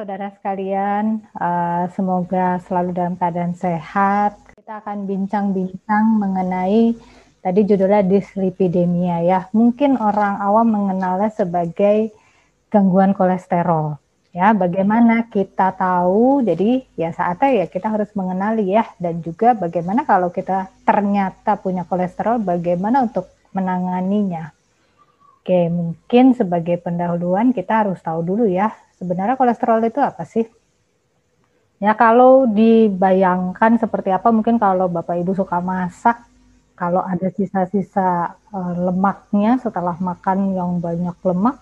saudara sekalian. Uh, semoga selalu dalam keadaan sehat. Kita akan bincang-bincang mengenai tadi judulnya dislipidemia ya. Mungkin orang awam mengenalnya sebagai gangguan kolesterol. Ya, bagaimana kita tahu? Jadi ya saatnya ya kita harus mengenali ya dan juga bagaimana kalau kita ternyata punya kolesterol, bagaimana untuk menanganinya. Oke, mungkin sebagai pendahuluan kita harus tahu dulu ya Sebenarnya kolesterol itu apa sih? Ya kalau dibayangkan seperti apa mungkin kalau Bapak Ibu suka masak, kalau ada sisa-sisa uh, lemaknya setelah makan yang banyak lemak,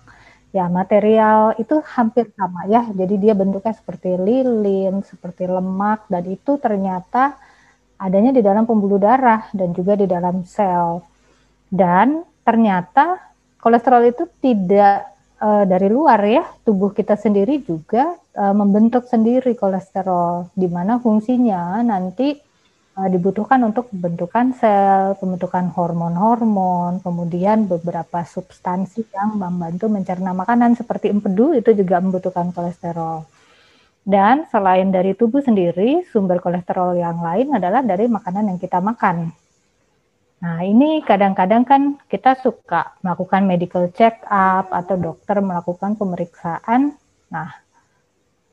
ya material itu hampir sama ya. Jadi dia bentuknya seperti lilin, seperti lemak dan itu ternyata adanya di dalam pembuluh darah dan juga di dalam sel. Dan ternyata kolesterol itu tidak uh, dari luar ya, tubuh kita sendiri juga uh, membentuk sendiri kolesterol, di mana fungsinya nanti uh, dibutuhkan untuk pembentukan sel, pembentukan hormon-hormon, kemudian beberapa substansi yang membantu mencerna makanan seperti empedu itu juga membutuhkan kolesterol. Dan selain dari tubuh sendiri, sumber kolesterol yang lain adalah dari makanan yang kita makan. Nah, ini kadang-kadang kan kita suka melakukan medical check up atau dokter melakukan pemeriksaan. Nah,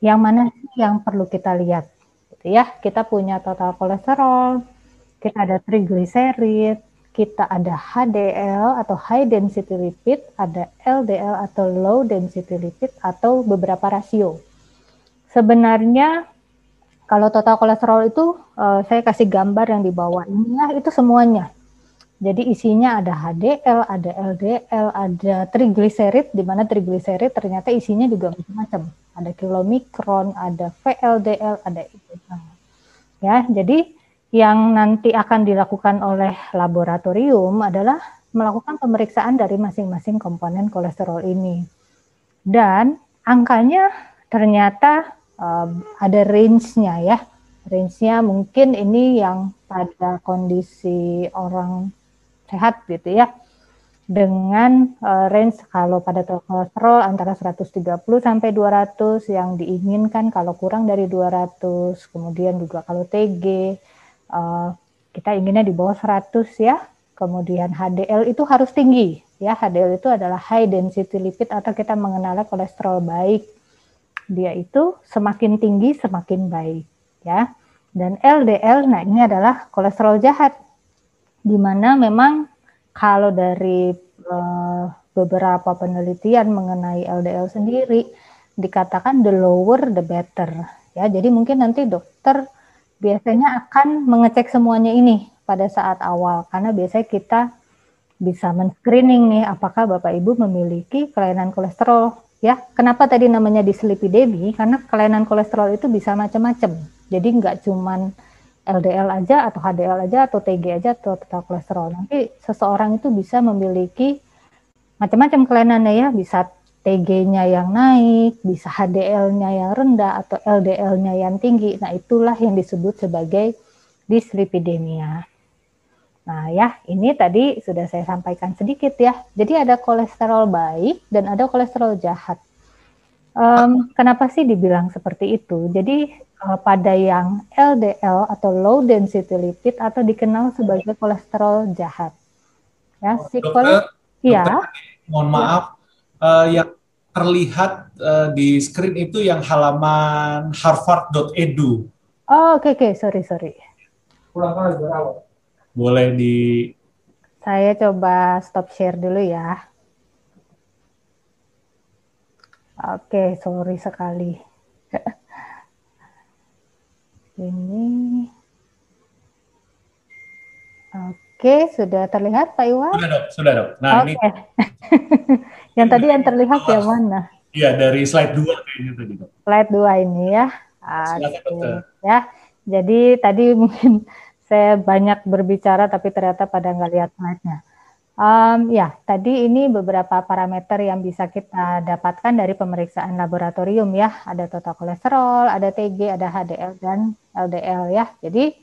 yang mana yang perlu kita lihat? Gitu ya, kita punya total kolesterol, kita ada triglycerid, kita ada HDL atau high density lipid, ada LDL atau low density lipid atau beberapa rasio. Sebenarnya kalau total kolesterol itu uh, saya kasih gambar yang di bawah ini ya itu semuanya jadi isinya ada HDL, ada LDL, ada trigliserid, di mana trigliserid ternyata isinya juga macam-macam. Ada kilomikron, ada VLDL, ada Ya, jadi yang nanti akan dilakukan oleh laboratorium adalah melakukan pemeriksaan dari masing-masing komponen kolesterol ini. Dan angkanya ternyata um, ada range-nya ya. Range-nya mungkin ini yang pada kondisi orang sehat gitu ya. Dengan uh, range kalau pada kolesterol antara 130 sampai 200 yang diinginkan kalau kurang dari 200 kemudian juga kalau TG uh, eh, kita inginnya di bawah 100 ya. Kemudian HDL itu harus tinggi ya. HDL itu adalah high density lipid atau kita mengenalnya kolesterol baik. Dia itu semakin tinggi semakin baik ya. Dan LDL nah ini adalah kolesterol jahat di mana memang kalau dari uh, beberapa penelitian mengenai LDL sendiri dikatakan the lower the better ya jadi mungkin nanti dokter biasanya akan mengecek semuanya ini pada saat awal karena biasanya kita bisa men-screening nih apakah Bapak Ibu memiliki kelainan kolesterol ya. Kenapa tadi namanya dislipidemi? Karena kelainan kolesterol itu bisa macam-macam. Jadi nggak cuman LDL aja atau HDL aja atau TG aja atau total kolesterol. Nanti seseorang itu bisa memiliki macam-macam kelainannya ya, bisa TG-nya yang naik, bisa HDL-nya yang rendah atau LDL-nya yang tinggi. Nah, itulah yang disebut sebagai dislipidemia. Nah, ya, ini tadi sudah saya sampaikan sedikit ya. Jadi ada kolesterol baik dan ada kolesterol jahat. Um, kenapa sih dibilang seperti itu? Jadi uh, pada yang LDL atau low density lipid atau dikenal sebagai kolesterol jahat. Ya, si dokter, ya. mohon maaf, uh, yang terlihat uh, di screen itu yang halaman harvard.edu. Oh, oke okay, oke, okay. sorry sorry. Boleh di Saya coba stop share dulu ya. Oke, sorry sekali. Ini. Oke, sudah terlihat Pak Iwan? Sudah dok, sudah dok. Nah Oke. ini. yang tadi yang terlihat yang mana? Iya, dari slide 2 kayaknya tadi dok. Slide 2 ini ya. Oke. Ya, jadi tadi mungkin saya banyak berbicara tapi ternyata pada nggak lihat slide-nya. Um, ya, tadi ini beberapa parameter yang bisa kita dapatkan dari pemeriksaan laboratorium ya. Ada total kolesterol, ada TG, ada HDL dan LDL ya. Jadi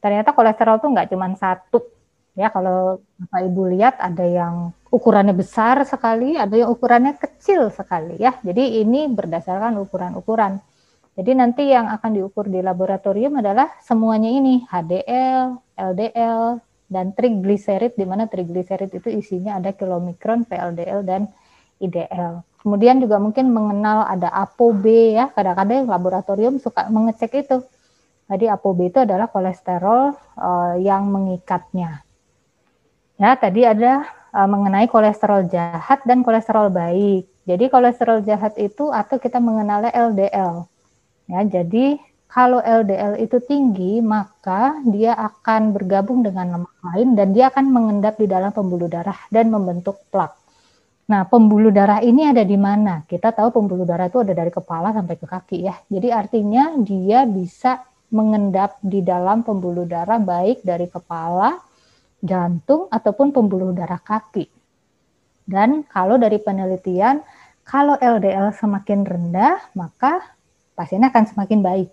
ternyata kolesterol tuh nggak cuma satu Ya, kalau Bapak Ibu lihat ada yang ukurannya besar sekali, ada yang ukurannya kecil sekali ya. Jadi ini berdasarkan ukuran-ukuran. Jadi nanti yang akan diukur di laboratorium adalah semuanya ini HDL, LDL, dan trigliserid di mana trigliserid itu isinya ada kilomikron, PLDL dan IDL. Kemudian juga mungkin mengenal ada ApoB ya. Kadang-kadang laboratorium suka mengecek itu. Jadi ApoB itu adalah kolesterol uh, yang mengikatnya. Ya, tadi ada uh, mengenai kolesterol jahat dan kolesterol baik. Jadi kolesterol jahat itu atau kita mengenalnya LDL. Ya, jadi kalau LDL itu tinggi, maka dia akan bergabung dengan lemak lain dan dia akan mengendap di dalam pembuluh darah dan membentuk plak. Nah, pembuluh darah ini ada di mana? Kita tahu pembuluh darah itu ada dari kepala sampai ke kaki ya. Jadi artinya dia bisa mengendap di dalam pembuluh darah baik dari kepala jantung ataupun pembuluh darah kaki. Dan kalau dari penelitian, kalau LDL semakin rendah, maka pasiennya akan semakin baik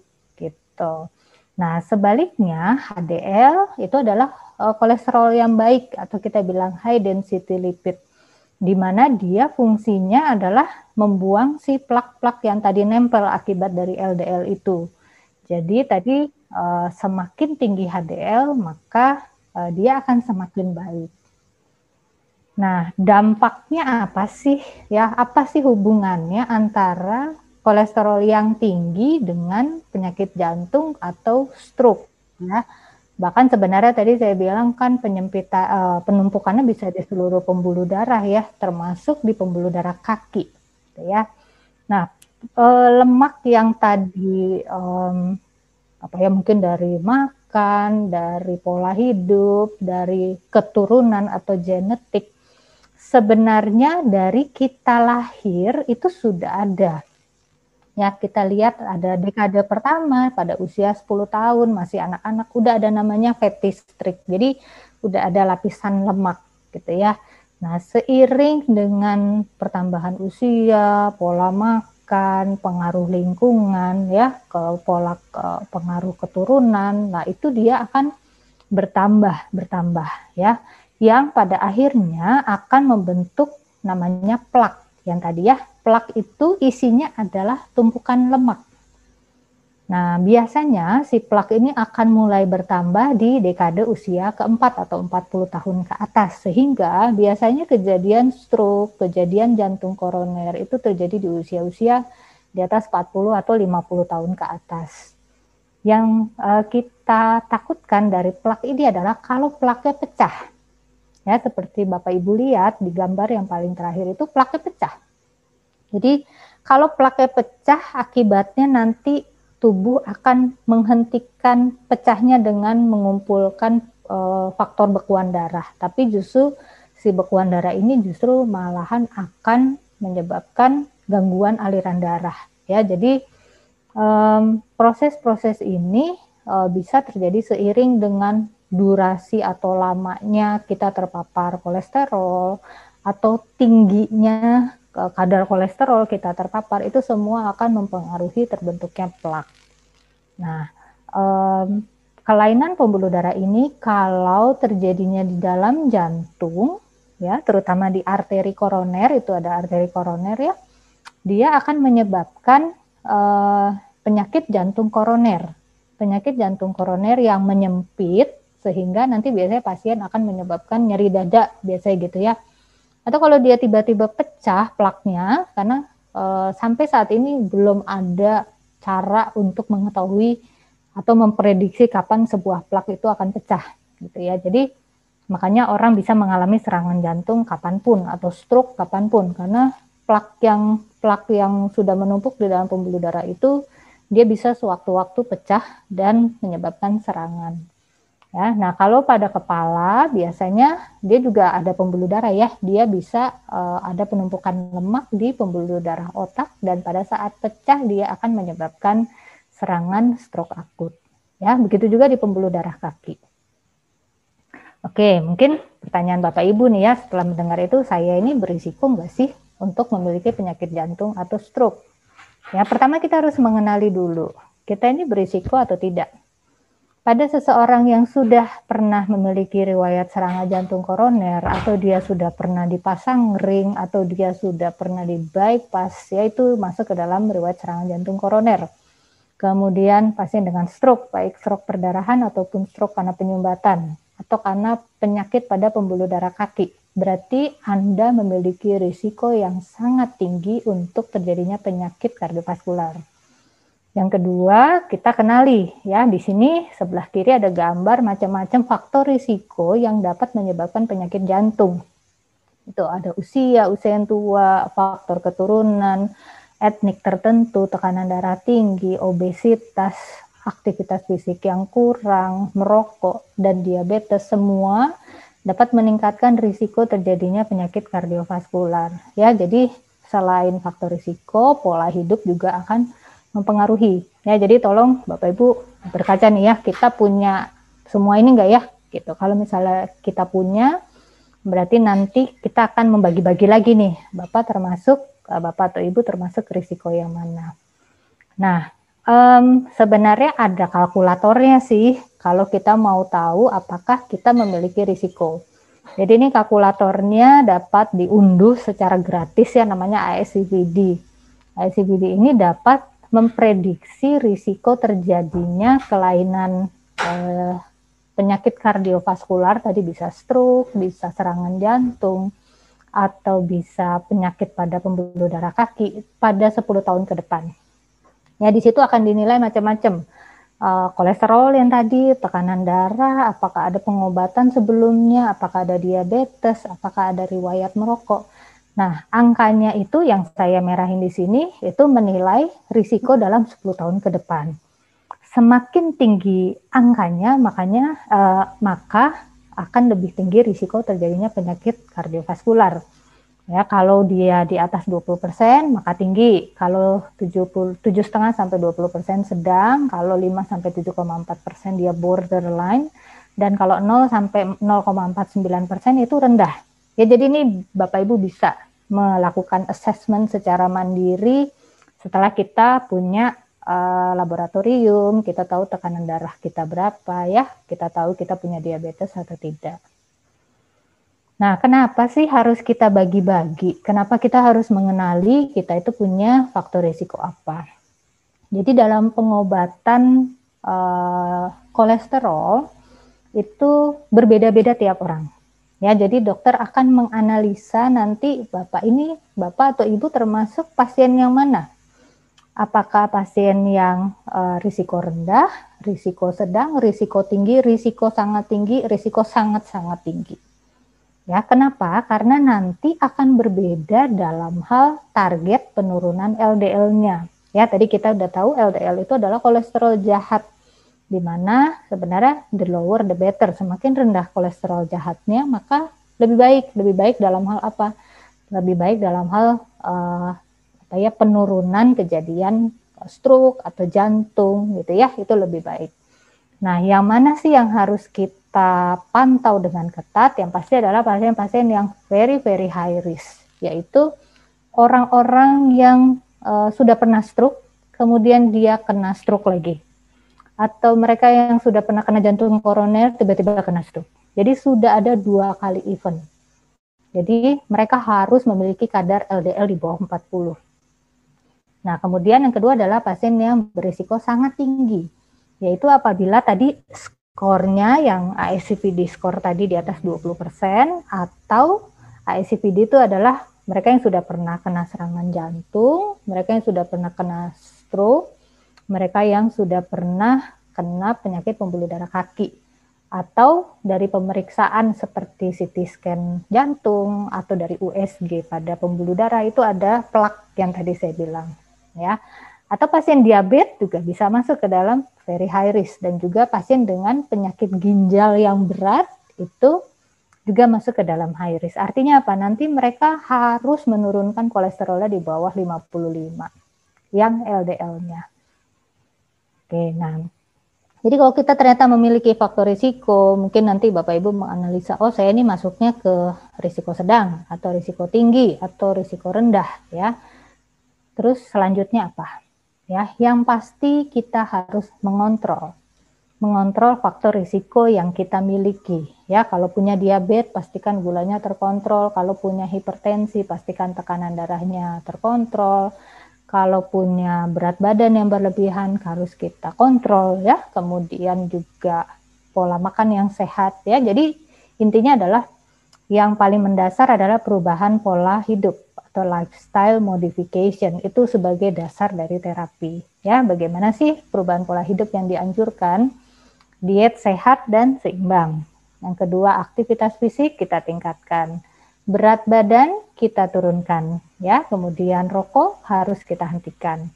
gitu. Nah, sebaliknya HDL itu adalah uh, kolesterol yang baik atau kita bilang high density lipid di mana dia fungsinya adalah membuang si plak-plak yang tadi nempel akibat dari LDL itu. Jadi tadi uh, semakin tinggi HDL maka uh, dia akan semakin baik. Nah, dampaknya apa sih? Ya, apa sih hubungannya antara kolesterol yang tinggi dengan penyakit jantung atau stroke? Ya, bahkan sebenarnya tadi saya bilang kan penyempitan uh, penumpukannya bisa di seluruh pembuluh darah ya, termasuk di pembuluh darah kaki, gitu ya. Nah, uh, lemak yang tadi um, apa ya mungkin dari mak makan, dari pola hidup, dari keturunan atau genetik, sebenarnya dari kita lahir itu sudah ada. Ya, kita lihat ada dekade pertama pada usia 10 tahun, masih anak-anak, udah ada namanya fatty streak. Jadi udah ada lapisan lemak gitu ya. Nah, seiring dengan pertambahan usia, pola makan, pengaruh lingkungan, ya, ke pola ke, pengaruh keturunan. Nah, itu dia akan bertambah, bertambah, ya, yang pada akhirnya akan membentuk namanya plak. Yang tadi ya, plak itu isinya adalah tumpukan lemak. Nah, biasanya si plak ini akan mulai bertambah di dekade usia keempat atau 40 tahun ke atas. Sehingga biasanya kejadian stroke, kejadian jantung koroner itu terjadi di usia-usia di atas 40 atau 50 tahun ke atas. Yang uh, kita takutkan dari plak ini adalah kalau plaknya pecah. Ya, seperti Bapak Ibu lihat di gambar yang paling terakhir itu plaknya pecah. Jadi, kalau plaknya pecah akibatnya nanti tubuh akan menghentikan pecahnya dengan mengumpulkan e, faktor bekuan darah. Tapi justru si bekuan darah ini justru malahan akan menyebabkan gangguan aliran darah. Ya, jadi proses-proses ini e, bisa terjadi seiring dengan durasi atau lamanya kita terpapar kolesterol atau tingginya kadar kolesterol kita terpapar itu semua akan mempengaruhi terbentuknya plak. Nah, um, kelainan pembuluh darah ini kalau terjadinya di dalam jantung, ya, terutama di arteri koroner itu ada arteri koroner ya, dia akan menyebabkan uh, penyakit jantung koroner, penyakit jantung koroner yang menyempit sehingga nanti biasanya pasien akan menyebabkan nyeri dada biasanya gitu ya atau kalau dia tiba-tiba pecah plaknya, karena e, sampai saat ini belum ada cara untuk mengetahui atau memprediksi kapan sebuah plak itu akan pecah, gitu ya. Jadi makanya orang bisa mengalami serangan jantung kapan pun atau stroke kapan pun, karena plak yang plak yang sudah menumpuk di dalam pembuluh darah itu dia bisa sewaktu-waktu pecah dan menyebabkan serangan. Ya, nah kalau pada kepala biasanya dia juga ada pembuluh darah ya, dia bisa uh, ada penumpukan lemak di pembuluh darah otak dan pada saat pecah dia akan menyebabkan serangan stroke akut. Ya, begitu juga di pembuluh darah kaki. Oke, mungkin pertanyaan Bapak Ibu nih ya, setelah mendengar itu saya ini berisiko nggak sih untuk memiliki penyakit jantung atau stroke? Ya, pertama kita harus mengenali dulu, kita ini berisiko atau tidak pada seseorang yang sudah pernah memiliki riwayat serangan jantung koroner atau dia sudah pernah dipasang ring atau dia sudah pernah di bypass yaitu masuk ke dalam riwayat serangan jantung koroner. Kemudian pasien dengan stroke baik stroke perdarahan ataupun stroke karena penyumbatan atau karena penyakit pada pembuluh darah kaki. Berarti Anda memiliki risiko yang sangat tinggi untuk terjadinya penyakit kardiovaskular. Yang kedua, kita kenali ya di sini sebelah kiri ada gambar macam-macam faktor risiko yang dapat menyebabkan penyakit jantung. Itu ada usia, usia yang tua, faktor keturunan, etnik tertentu, tekanan darah tinggi, obesitas, aktivitas fisik yang kurang, merokok, dan diabetes semua dapat meningkatkan risiko terjadinya penyakit kardiovaskular. Ya, jadi selain faktor risiko, pola hidup juga akan mempengaruhi. Ya, jadi tolong Bapak Ibu berkaca nih ya, kita punya semua ini enggak ya? Gitu. Kalau misalnya kita punya, berarti nanti kita akan membagi-bagi lagi nih, Bapak termasuk eh, Bapak atau Ibu termasuk risiko yang mana. Nah, um, sebenarnya ada kalkulatornya sih kalau kita mau tahu apakah kita memiliki risiko. Jadi ini kalkulatornya dapat diunduh secara gratis ya namanya ASCVD. ASCVD ini dapat memprediksi risiko terjadinya kelainan eh, penyakit kardiovaskular tadi bisa stroke, bisa serangan jantung atau bisa penyakit pada pembuluh darah kaki pada 10 tahun ke depan. Ya di situ akan dinilai macam-macam. Uh, kolesterol yang tadi, tekanan darah, apakah ada pengobatan sebelumnya, apakah ada diabetes, apakah ada riwayat merokok. Nah, angkanya itu yang saya merahin di sini itu menilai risiko dalam 10 tahun ke depan. Semakin tinggi angkanya, makanya uh, maka akan lebih tinggi risiko terjadinya penyakit kardiovaskular. Ya, kalau dia di atas 20% maka tinggi, kalau 7,5 sampai 20% sedang, kalau 5 sampai 7,4% dia borderline dan kalau 0 sampai 0,49% itu rendah. Ya, jadi ini Bapak Ibu bisa melakukan assessment secara mandiri setelah kita punya uh, laboratorium, kita tahu tekanan darah kita berapa ya, kita tahu kita punya diabetes atau tidak. Nah, kenapa sih harus kita bagi-bagi? Kenapa kita harus mengenali kita itu punya faktor risiko apa? Jadi dalam pengobatan uh, kolesterol itu berbeda-beda tiap orang. Ya, jadi dokter akan menganalisa nanti Bapak ini, Bapak atau Ibu termasuk pasien yang mana? Apakah pasien yang uh, risiko rendah, risiko sedang, risiko tinggi, risiko sangat tinggi, risiko sangat-sangat tinggi. Ya, kenapa? Karena nanti akan berbeda dalam hal target penurunan LDL-nya. Ya, tadi kita udah tahu LDL itu adalah kolesterol jahat di mana sebenarnya the lower the better. Semakin rendah kolesterol jahatnya maka lebih baik lebih baik dalam hal apa? Lebih baik dalam hal uh, apa ya penurunan kejadian stroke atau jantung gitu ya. Itu lebih baik. Nah yang mana sih yang harus kita pantau dengan ketat? Yang pasti adalah pasien-pasien yang very very high risk yaitu orang-orang yang uh, sudah pernah stroke kemudian dia kena stroke lagi atau mereka yang sudah pernah kena jantung koroner tiba-tiba kena stroke. Jadi sudah ada dua kali event. Jadi mereka harus memiliki kadar LDL di bawah 40. Nah, kemudian yang kedua adalah pasien yang berisiko sangat tinggi, yaitu apabila tadi skornya yang ASCVD skor tadi di atas 20% atau ASCVD itu adalah mereka yang sudah pernah kena serangan jantung, mereka yang sudah pernah kena stroke, mereka yang sudah pernah kena penyakit pembuluh darah kaki atau dari pemeriksaan seperti CT scan jantung atau dari USG pada pembuluh darah itu ada plak yang tadi saya bilang ya atau pasien diabetes juga bisa masuk ke dalam very high risk dan juga pasien dengan penyakit ginjal yang berat itu juga masuk ke dalam high risk. Artinya apa? Nanti mereka harus menurunkan kolesterolnya di bawah 55 yang LDL-nya. Oke, nah jadi kalau kita ternyata memiliki faktor risiko, mungkin nanti Bapak Ibu menganalisa, oh saya ini masuknya ke risiko sedang atau risiko tinggi atau risiko rendah ya. Terus selanjutnya apa? Ya, yang pasti kita harus mengontrol. mengontrol faktor risiko yang kita miliki. Ya, kalau punya diabetes pastikan gulanya terkontrol, kalau punya hipertensi pastikan tekanan darahnya terkontrol. Kalau punya berat badan yang berlebihan harus kita kontrol ya. Kemudian juga pola makan yang sehat ya. Jadi intinya adalah yang paling mendasar adalah perubahan pola hidup atau lifestyle modification itu sebagai dasar dari terapi. Ya, bagaimana sih perubahan pola hidup yang dianjurkan? Diet sehat dan seimbang. Yang kedua, aktivitas fisik kita tingkatkan. Berat badan kita turunkan, ya. Kemudian rokok harus kita hentikan.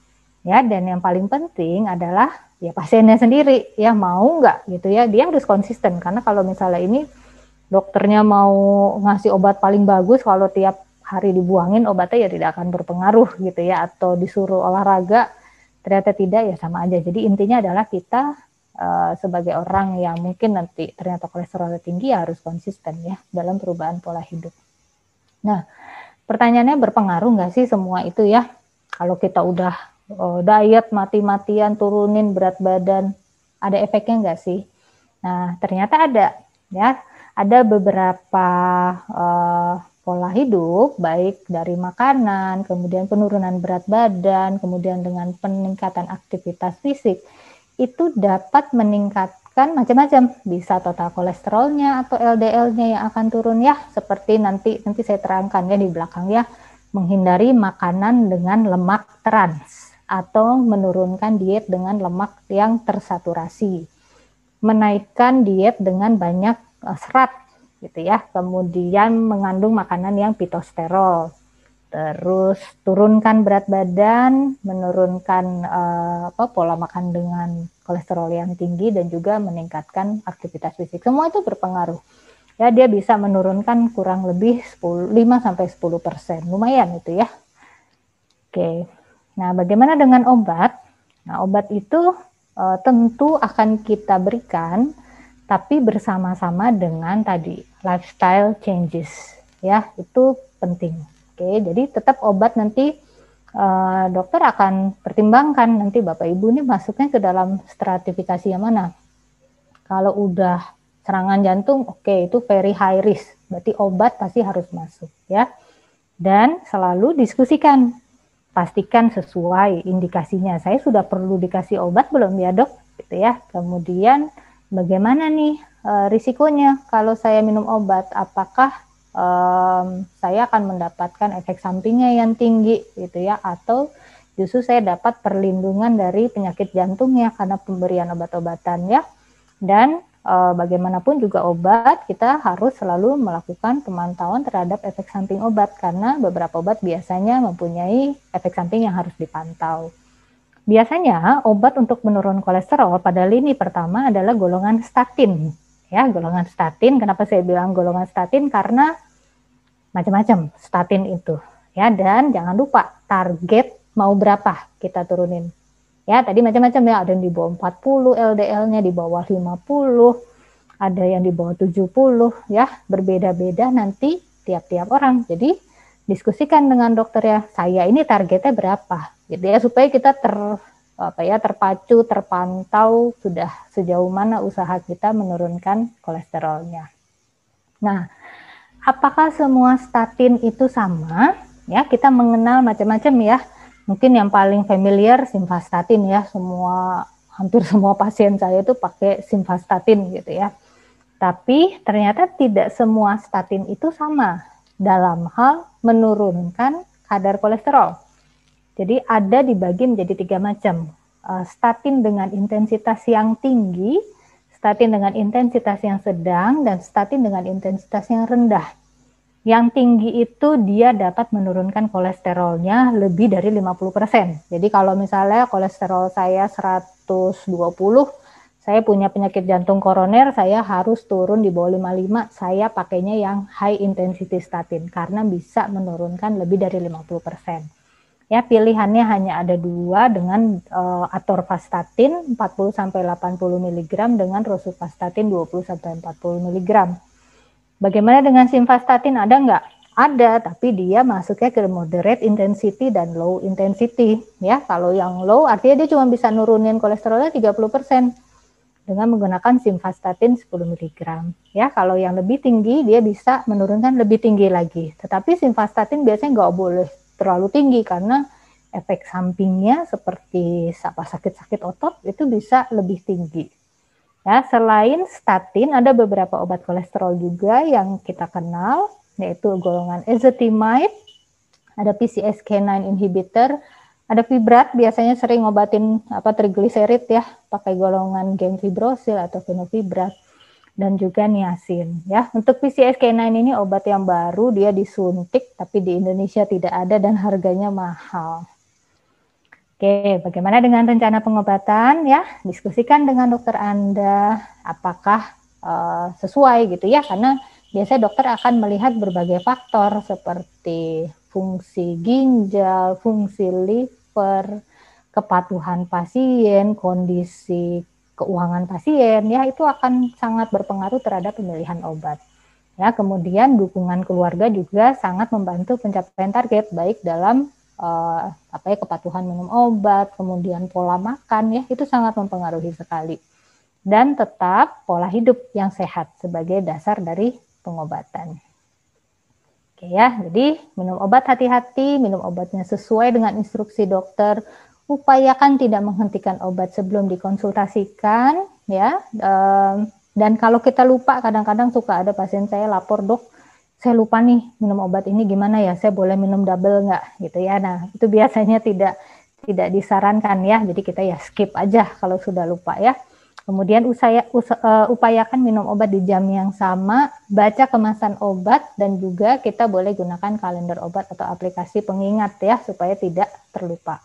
Ya, dan yang paling penting adalah ya pasiennya sendiri, ya mau nggak gitu ya. Dia harus konsisten karena kalau misalnya ini dokternya mau ngasih obat paling bagus kalau tiap hari dibuangin obatnya ya tidak akan berpengaruh gitu ya atau disuruh olahraga ternyata tidak ya sama aja. Jadi intinya adalah kita uh, sebagai orang yang mungkin nanti ternyata kolesterolnya tinggi ya harus konsisten ya dalam perubahan pola hidup. Nah, pertanyaannya berpengaruh nggak sih semua itu ya? Kalau kita udah uh, diet mati-matian turunin berat badan, ada efeknya nggak sih? Nah, ternyata ada ya ada beberapa uh, pola hidup, baik dari makanan, kemudian penurunan berat badan, kemudian dengan peningkatan aktivitas fisik, itu dapat meningkatkan macam-macam, bisa total kolesterolnya atau LDL-nya yang akan turun ya, seperti nanti nanti saya terangkan ya di belakang ya, menghindari makanan dengan lemak trans atau menurunkan diet dengan lemak yang tersaturasi, menaikkan diet dengan banyak Eh, serat gitu ya. Kemudian mengandung makanan yang pitosterol. Terus turunkan berat badan, menurunkan uh, apa pola makan dengan kolesterol yang tinggi dan juga meningkatkan aktivitas fisik. Semua itu berpengaruh. Ya, dia bisa menurunkan kurang lebih 10, 5 sampai 10 persen. Lumayan itu ya. Oke. Nah, bagaimana dengan obat? Nah, obat itu uh, tentu akan kita berikan tapi bersama-sama dengan tadi lifestyle changes ya itu penting oke jadi tetap obat nanti uh, dokter akan pertimbangkan nanti bapak ibu ini masuknya ke dalam stratifikasi yang mana. Kalau udah serangan jantung oke okay, itu very high risk. Berarti obat pasti harus masuk ya. Dan selalu diskusikan pastikan sesuai indikasinya. Saya sudah perlu dikasih obat belum ya dok? Gitu ya. Kemudian bagaimana nih uh, risikonya? Kalau saya minum obat? Apakah um, saya akan mendapatkan efek sampingnya yang tinggi gitu ya atau justru saya dapat perlindungan dari penyakit jantungnya karena pemberian obat-obatan ya. Dan e, bagaimanapun juga obat kita harus selalu melakukan pemantauan terhadap efek samping obat karena beberapa obat biasanya mempunyai efek samping yang harus dipantau. Biasanya obat untuk menurun kolesterol pada lini pertama adalah golongan statin. Ya, golongan statin. Kenapa saya bilang golongan statin? Karena macam-macam statin itu. Ya, dan jangan lupa target mau berapa kita turunin. Ya, tadi macam-macam ya, ada yang di bawah 40 LDL-nya, di bawah 50, ada yang di bawah 70 ya, berbeda-beda nanti tiap-tiap orang. Jadi diskusikan dengan dokter ya, saya ini targetnya berapa gitu ya supaya kita ter apa ya terpacu terpantau sudah sejauh mana usaha kita menurunkan kolesterolnya. Nah, apakah semua statin itu sama? Ya, kita mengenal macam-macam ya. Mungkin yang paling familiar simvastatin ya, semua hampir semua pasien saya itu pakai simvastatin gitu ya. Tapi ternyata tidak semua statin itu sama dalam hal menurunkan kadar kolesterol. Jadi ada dibagi menjadi tiga macam. Uh, statin dengan intensitas yang tinggi, statin dengan intensitas yang sedang, dan statin dengan intensitas yang rendah. Yang tinggi itu dia dapat menurunkan kolesterolnya lebih dari 50%. Jadi kalau misalnya kolesterol saya 120, saya punya penyakit jantung koroner, saya harus turun di bawah 55, saya pakainya yang high intensity statin karena bisa menurunkan lebih dari 50%. Ya, pilihannya hanya ada dua dengan uh, atorvastatin 40 sampai 80 mg dengan rosuvastatin 20 sampai 40 mg. Bagaimana dengan simvastatin ada nggak? Ada, tapi dia masuknya ke moderate intensity dan low intensity. Ya, kalau yang low artinya dia cuma bisa nurunin kolesterolnya 30%. dengan menggunakan simvastatin 10 mg. Ya, kalau yang lebih tinggi dia bisa menurunkan lebih tinggi lagi. Tetapi simvastatin biasanya nggak boleh terlalu tinggi karena efek sampingnya seperti apa sakit-sakit otot itu bisa lebih tinggi. Ya, selain statin ada beberapa obat kolesterol juga yang kita kenal yaitu golongan ezetimibe, ada PCSK9 inhibitor, ada fibrat biasanya sering ngobatin apa trigliserid ya, pakai golongan gem fibrosil atau fenofibrat dan juga niacin ya. Untuk PCSK9 ini obat yang baru, dia disuntik tapi di Indonesia tidak ada dan harganya mahal. Oke, bagaimana dengan rencana pengobatan ya? Diskusikan dengan dokter Anda apakah uh, sesuai gitu ya karena biasanya dokter akan melihat berbagai faktor seperti fungsi ginjal, fungsi liver kepatuhan pasien, kondisi keuangan pasien, ya itu akan sangat berpengaruh terhadap pemilihan obat. Ya, kemudian dukungan keluarga juga sangat membantu pencapaian target baik dalam uh, apa ya kepatuhan minum obat, kemudian pola makan ya itu sangat mempengaruhi sekali. Dan tetap pola hidup yang sehat sebagai dasar dari pengobatan. Oke ya, jadi minum obat hati-hati, minum obatnya sesuai dengan instruksi dokter. Upayakan tidak menghentikan obat sebelum dikonsultasikan, ya. Dan kalau kita lupa, kadang-kadang suka ada pasien saya lapor dok, saya lupa nih minum obat ini gimana ya, saya boleh minum double nggak, gitu ya. Nah itu biasanya tidak tidak disarankan ya, jadi kita ya skip aja kalau sudah lupa ya. Kemudian usaya, us, uh, upayakan minum obat di jam yang sama, baca kemasan obat, dan juga kita boleh gunakan kalender obat atau aplikasi pengingat ya, supaya tidak terlupa.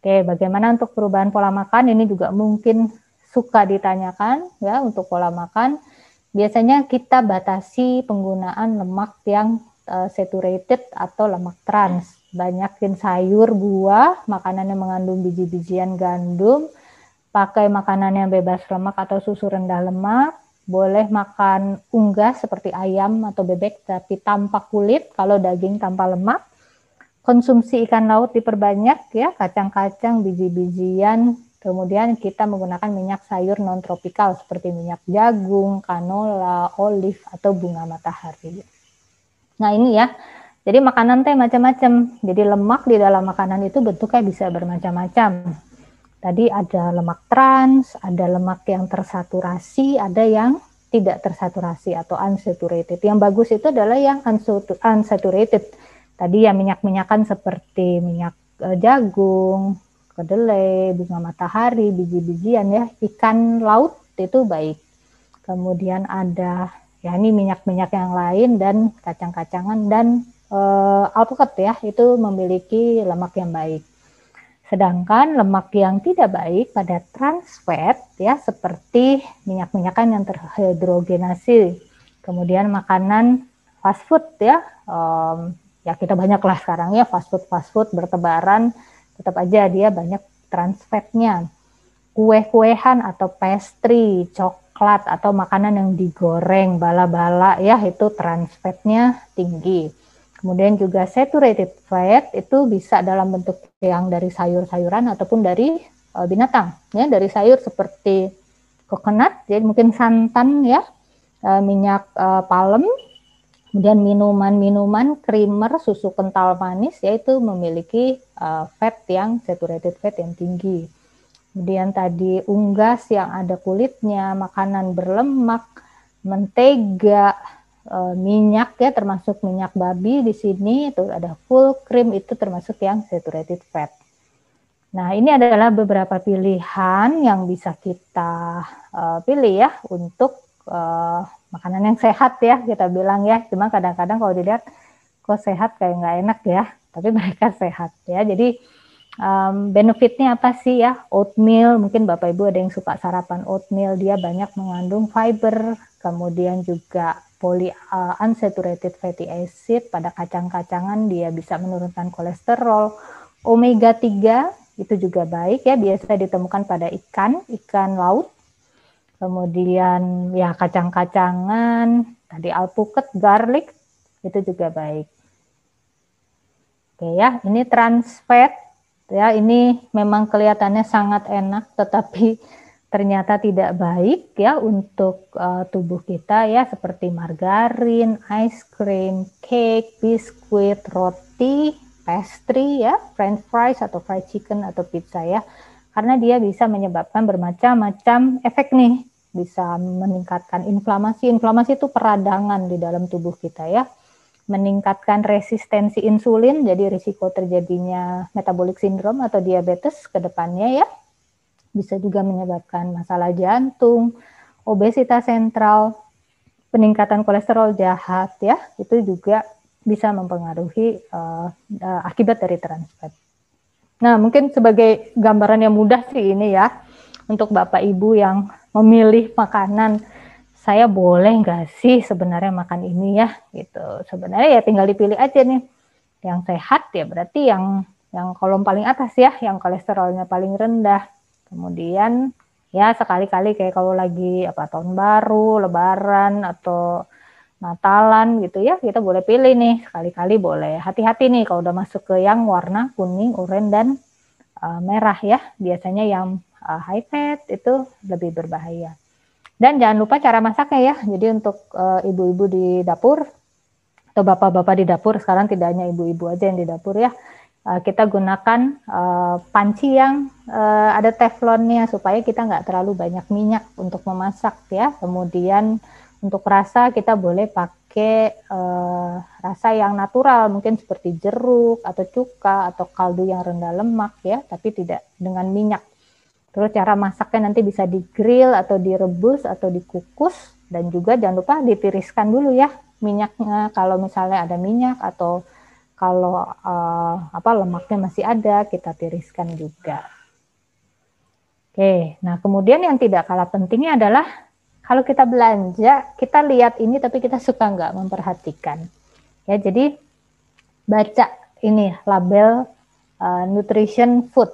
Oke, bagaimana untuk perubahan pola makan? Ini juga mungkin suka ditanyakan ya untuk pola makan. Biasanya kita batasi penggunaan lemak yang uh, saturated atau lemak trans. Banyakin sayur, buah, makanan yang mengandung biji-bijian gandum, pakai makanan yang bebas lemak atau susu rendah lemak, boleh makan unggas seperti ayam atau bebek tapi tanpa kulit, kalau daging tanpa lemak. Konsumsi ikan laut diperbanyak ya, kacang-kacang, biji-bijian, kemudian kita menggunakan minyak sayur non tropikal seperti minyak jagung, canola, olive atau bunga matahari. Nah, ini ya. Jadi makanan teh macam-macam. Jadi lemak di dalam makanan itu bentuknya bisa bermacam-macam Tadi ada lemak trans, ada lemak yang tersaturasi, ada yang tidak tersaturasi atau unsaturated. Yang bagus itu adalah yang unsaturated. Tadi yang minyak-minyakan seperti minyak e, jagung, kedelai, bunga matahari, biji-bijian ya, ikan laut itu baik. Kemudian ada ya ini minyak-minyak yang lain dan kacang-kacangan dan e, alpukat ya, itu memiliki lemak yang baik. Sedangkan lemak yang tidak baik pada trans fat ya seperti minyak-minyakan yang terhidrogenasi, kemudian makanan fast food ya, um, ya kita banyak lah sekarang ya fast food fast food bertebaran, tetap aja dia banyak trans fatnya. Kue-kuehan atau pastry, coklat atau makanan yang digoreng bala-bala ya itu trans fatnya tinggi Kemudian juga saturated fat itu bisa dalam bentuk yang dari sayur-sayuran ataupun dari uh, binatang, ya dari sayur seperti coconut, jadi mungkin santan ya, uh, minyak uh, palem, kemudian minuman-minuman creamer, susu kental manis, yaitu memiliki uh, fat yang saturated fat yang tinggi. Kemudian tadi unggas yang ada kulitnya, makanan berlemak, mentega, uh, minyak ya termasuk minyak babi di sini itu ada full cream itu termasuk yang saturated fat. Nah, ini adalah beberapa pilihan yang bisa kita uh, pilih ya untuk uh, makanan yang sehat ya kita bilang ya. Cuma kadang-kadang kalau dilihat kok sehat kayak nggak enak ya, tapi mereka sehat ya. Jadi um, benefitnya apa sih ya? Oatmeal, mungkin Bapak Ibu ada yang suka sarapan oatmeal, dia banyak mengandung fiber, kemudian juga polyunsaturated uh, fatty acid pada kacang-kacangan dia bisa menurunkan kolesterol. Omega 3 itu juga baik ya, biasa ditemukan pada ikan, ikan laut. Kemudian ya kacang-kacangan, tadi alpukat, garlic itu juga baik. Oke ya, ini trans fat ya, ini memang kelihatannya sangat enak tetapi ternyata tidak baik ya untuk uh, tubuh kita ya seperti margarin, ice cream, cake, biskuit, roti, pastry ya, french fries atau fried chicken atau pizza ya. Karena dia bisa menyebabkan bermacam-macam efek nih. Bisa meningkatkan inflamasi. Inflamasi itu peradangan di dalam tubuh kita ya. Meningkatkan resistensi insulin jadi risiko terjadinya metabolic syndrome atau diabetes ke depannya ya bisa juga menyebabkan masalah jantung, obesitas sentral, peningkatan kolesterol jahat ya, itu juga bisa mempengaruhi uh, uh, akibat dari trans. Nah, mungkin sebagai gambaran yang mudah sih ini ya, untuk Bapak Ibu yang memilih makanan, saya boleh nggak sih sebenarnya makan ini ya, gitu. Sebenarnya ya tinggal dipilih aja nih, yang sehat ya berarti yang yang kolom paling atas ya, yang kolesterolnya paling rendah, Kemudian ya sekali-kali kayak kalau lagi apa tahun baru, lebaran atau Natalan gitu ya, kita boleh pilih nih sekali-kali boleh. Hati-hati nih kalau udah masuk ke yang warna kuning, oranye dan uh, merah ya. Biasanya yang uh, high fat itu lebih berbahaya. Dan jangan lupa cara masaknya ya. Jadi untuk ibu-ibu uh, di dapur atau bapak-bapak di dapur sekarang tidak hanya ibu-ibu aja yang di dapur ya uh, kita gunakan panci yang ada teflonnya supaya kita nggak terlalu banyak minyak untuk memasak ya. Kemudian untuk rasa kita boleh pakai uh, rasa yang natural mungkin seperti jeruk atau cuka atau kaldu yang rendah lemak ya, tapi tidak dengan minyak. Terus cara masaknya nanti bisa di grill atau direbus atau dikukus dan juga jangan lupa ditiriskan dulu ya minyaknya kalau misalnya ada minyak atau kalau uh, apa lemaknya masih ada kita tiriskan juga. Oke, nah kemudian yang tidak kalah pentingnya adalah kalau kita belanja kita lihat ini tapi kita suka nggak memperhatikan. Ya jadi baca ini label uh, nutrition food.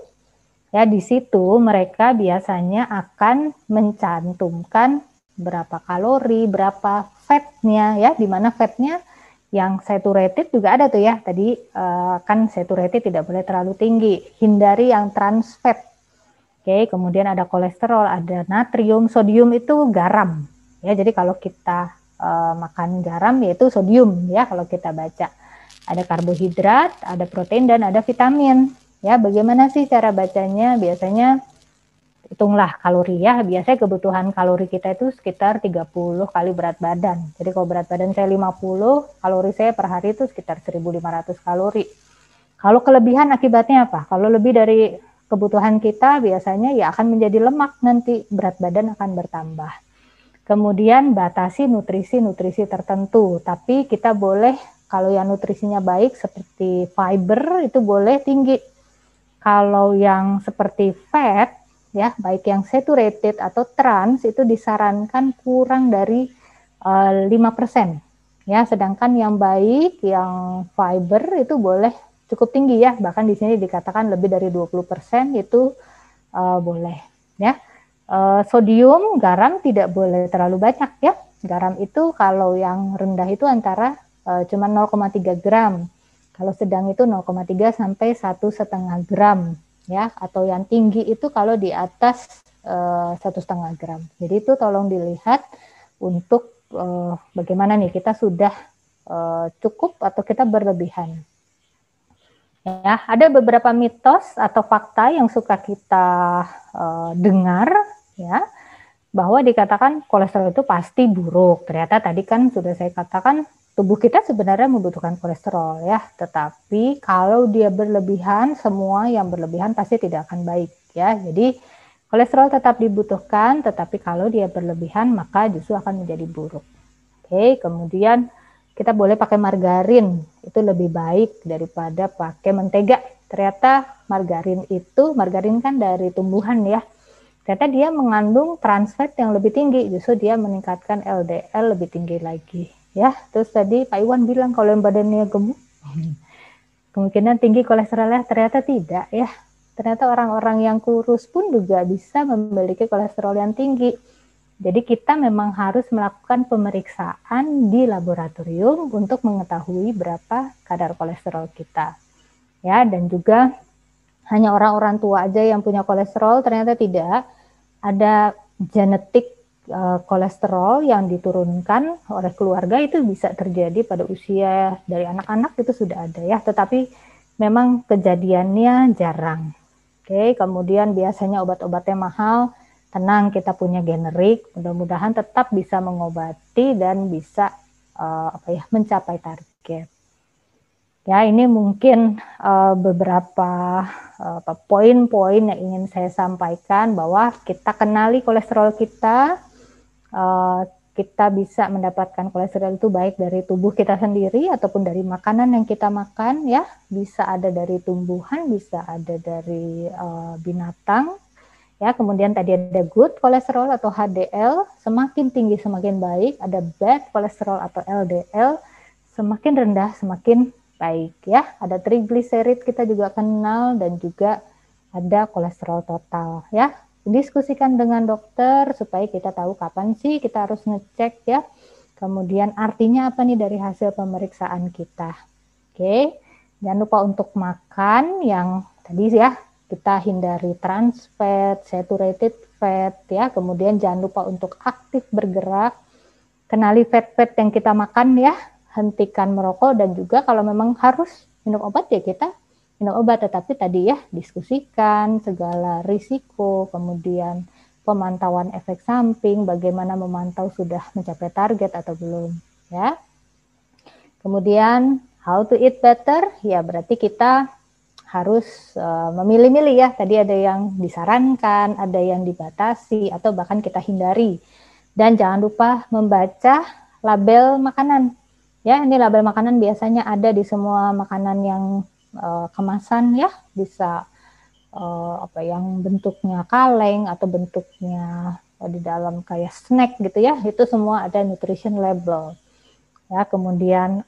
Ya di situ mereka biasanya akan mencantumkan berapa kalori, berapa fatnya ya, di mana fatnya yang saturated juga ada tuh ya. Tadi uh, kan saturated tidak boleh terlalu tinggi. Hindari yang trans fat. Oke, kemudian ada kolesterol, ada natrium, sodium itu garam. Ya, jadi kalau kita uh, makan garam yaitu sodium ya kalau kita baca. Ada karbohidrat, ada protein dan ada vitamin. Ya, bagaimana sih cara bacanya? Biasanya hitunglah kalori ya. Biasanya kebutuhan kalori kita itu sekitar 30 kali berat badan. Jadi kalau berat badan saya 50, kalori saya per hari itu sekitar 1500 kalori. Kalau kelebihan akibatnya apa? Kalau lebih dari kebutuhan kita biasanya ya akan menjadi lemak nanti berat badan akan bertambah. Kemudian batasi nutrisi-nutrisi tertentu, tapi kita boleh kalau yang nutrisinya baik seperti fiber itu boleh tinggi. Kalau yang seperti fat ya baik yang saturated atau trans itu disarankan kurang dari uh, eh, 5% ya sedangkan yang baik yang fiber itu boleh cukup tinggi ya. Bahkan di sini dikatakan lebih dari 20% itu uh, boleh ya. Uh, sodium garam tidak boleh terlalu banyak ya. Garam itu kalau yang rendah itu antara uh, cuma 0,3 gram kalau sedang itu 0,3 sampai satu setengah gram ya atau yang tinggi itu kalau di atas eh, satu setengah gram. Jadi itu tolong dilihat untuk uh, bagaimana nih kita sudah uh, cukup atau kita berlebihan. Ya, ada beberapa mitos atau fakta yang suka kita uh, dengar ya bahwa dikatakan kolesterol itu pasti buruk. Ternyata tadi kan sudah saya katakan tubuh kita sebenarnya membutuhkan kolesterol ya, tetapi kalau dia berlebihan, semua yang berlebihan pasti tidak akan baik ya. Jadi kolesterol tetap dibutuhkan, tetapi kalau dia berlebihan maka justru akan menjadi buruk. Oke, kemudian kita boleh pakai margarin, itu lebih baik daripada pakai mentega. Ternyata margarin itu, margarin kan dari tumbuhan ya, ternyata dia mengandung trans fat yang lebih tinggi, justru dia meningkatkan LDL lebih tinggi lagi ya terus tadi Pak Iwan bilang kalau yang badannya gemuk. Kemungkinan tinggi kolesterolnya. Ternyata tidak ya. Ternyata orang-orang yang kurus pun juga bisa memiliki kolesterol yang tinggi. Jadi kita memang harus melakukan pemeriksaan di laboratorium untuk mengetahui berapa kadar kolesterol kita. Ya dan juga hanya orang-orang tua aja yang punya kolesterol ternyata tidak. Ada genetik uh, kolesterol yang diturunkan oleh keluarga itu bisa terjadi pada usia dari anak-anak itu sudah ada ya, tetapi memang kejadiannya jarang. Oke, kemudian biasanya obat-obatnya mahal, tenang kita punya generik, mudah-mudahan tetap bisa mengobati dan bisa uh, apa ya mencapai target. Ya, ini mungkin uh, beberapa uh, poin-poin yang ingin saya sampaikan bahwa kita kenali kolesterol kita, uh, kita bisa mendapatkan kolesterol itu baik dari tubuh kita sendiri ataupun dari makanan yang kita makan, ya, bisa ada dari tumbuhan, bisa ada dari uh, binatang, ya. Kemudian tadi ada good kolesterol atau HDL, semakin tinggi semakin baik, ada bad kolesterol atau LDL, semakin rendah semakin baik ya. Ada trigliserid kita juga kenal dan juga ada kolesterol total ya. Diskusikan dengan dokter supaya kita tahu kapan sih kita harus ngecek ya. Kemudian artinya apa nih dari hasil pemeriksaan kita. Oke. Jangan lupa untuk makan yang tadi ya kita hindari trans fat, saturated fat ya. Kemudian jangan lupa untuk aktif bergerak. Kenali fat-fat yang kita makan ya hentikan merokok dan juga kalau memang harus minum obat ya kita minum obat tetapi tadi ya diskusikan segala risiko kemudian pemantauan efek samping bagaimana memantau sudah mencapai target atau belum ya. Kemudian how to eat better ya berarti kita harus uh, memilih-milih ya. Tadi ada yang disarankan ada yang dibatasi atau bahkan kita hindari. Dan jangan lupa membaca label makanan. Ya, ini label makanan biasanya ada di semua makanan yang uh, kemasan ya, bisa uh, apa yang bentuknya kaleng atau bentuknya uh, di dalam kayak snack gitu ya. Itu semua ada nutrition label. Ya, kemudian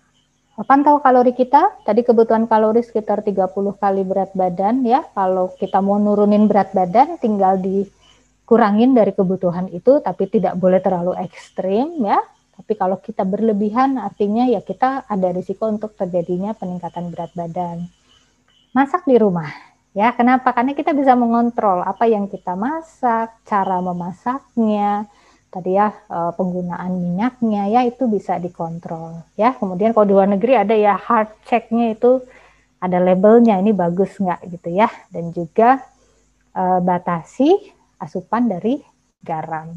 pantau kalori kita. Tadi kebutuhan kalori sekitar 30 kali berat badan ya. Kalau kita mau nurunin berat badan tinggal dikurangin dari kebutuhan itu tapi tidak boleh terlalu ekstrim ya tapi kalau kita berlebihan artinya ya kita ada risiko untuk terjadinya peningkatan berat badan. Masak di rumah. Ya, kenapa? Karena kita bisa mengontrol apa yang kita masak, cara memasaknya, tadi ya eh, penggunaan minyaknya ya itu bisa dikontrol ya. Kemudian kalau di luar negeri ada ya hard checknya itu ada labelnya ini bagus nggak gitu ya dan juga uh, batasi asupan dari garam.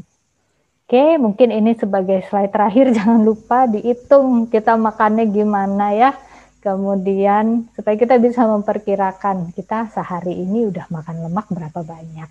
Oke, mungkin ini sebagai slide terakhir jangan lupa dihitung kita makannya gimana ya. Kemudian supaya kita bisa memperkirakan kita sehari ini udah makan lemak berapa banyak.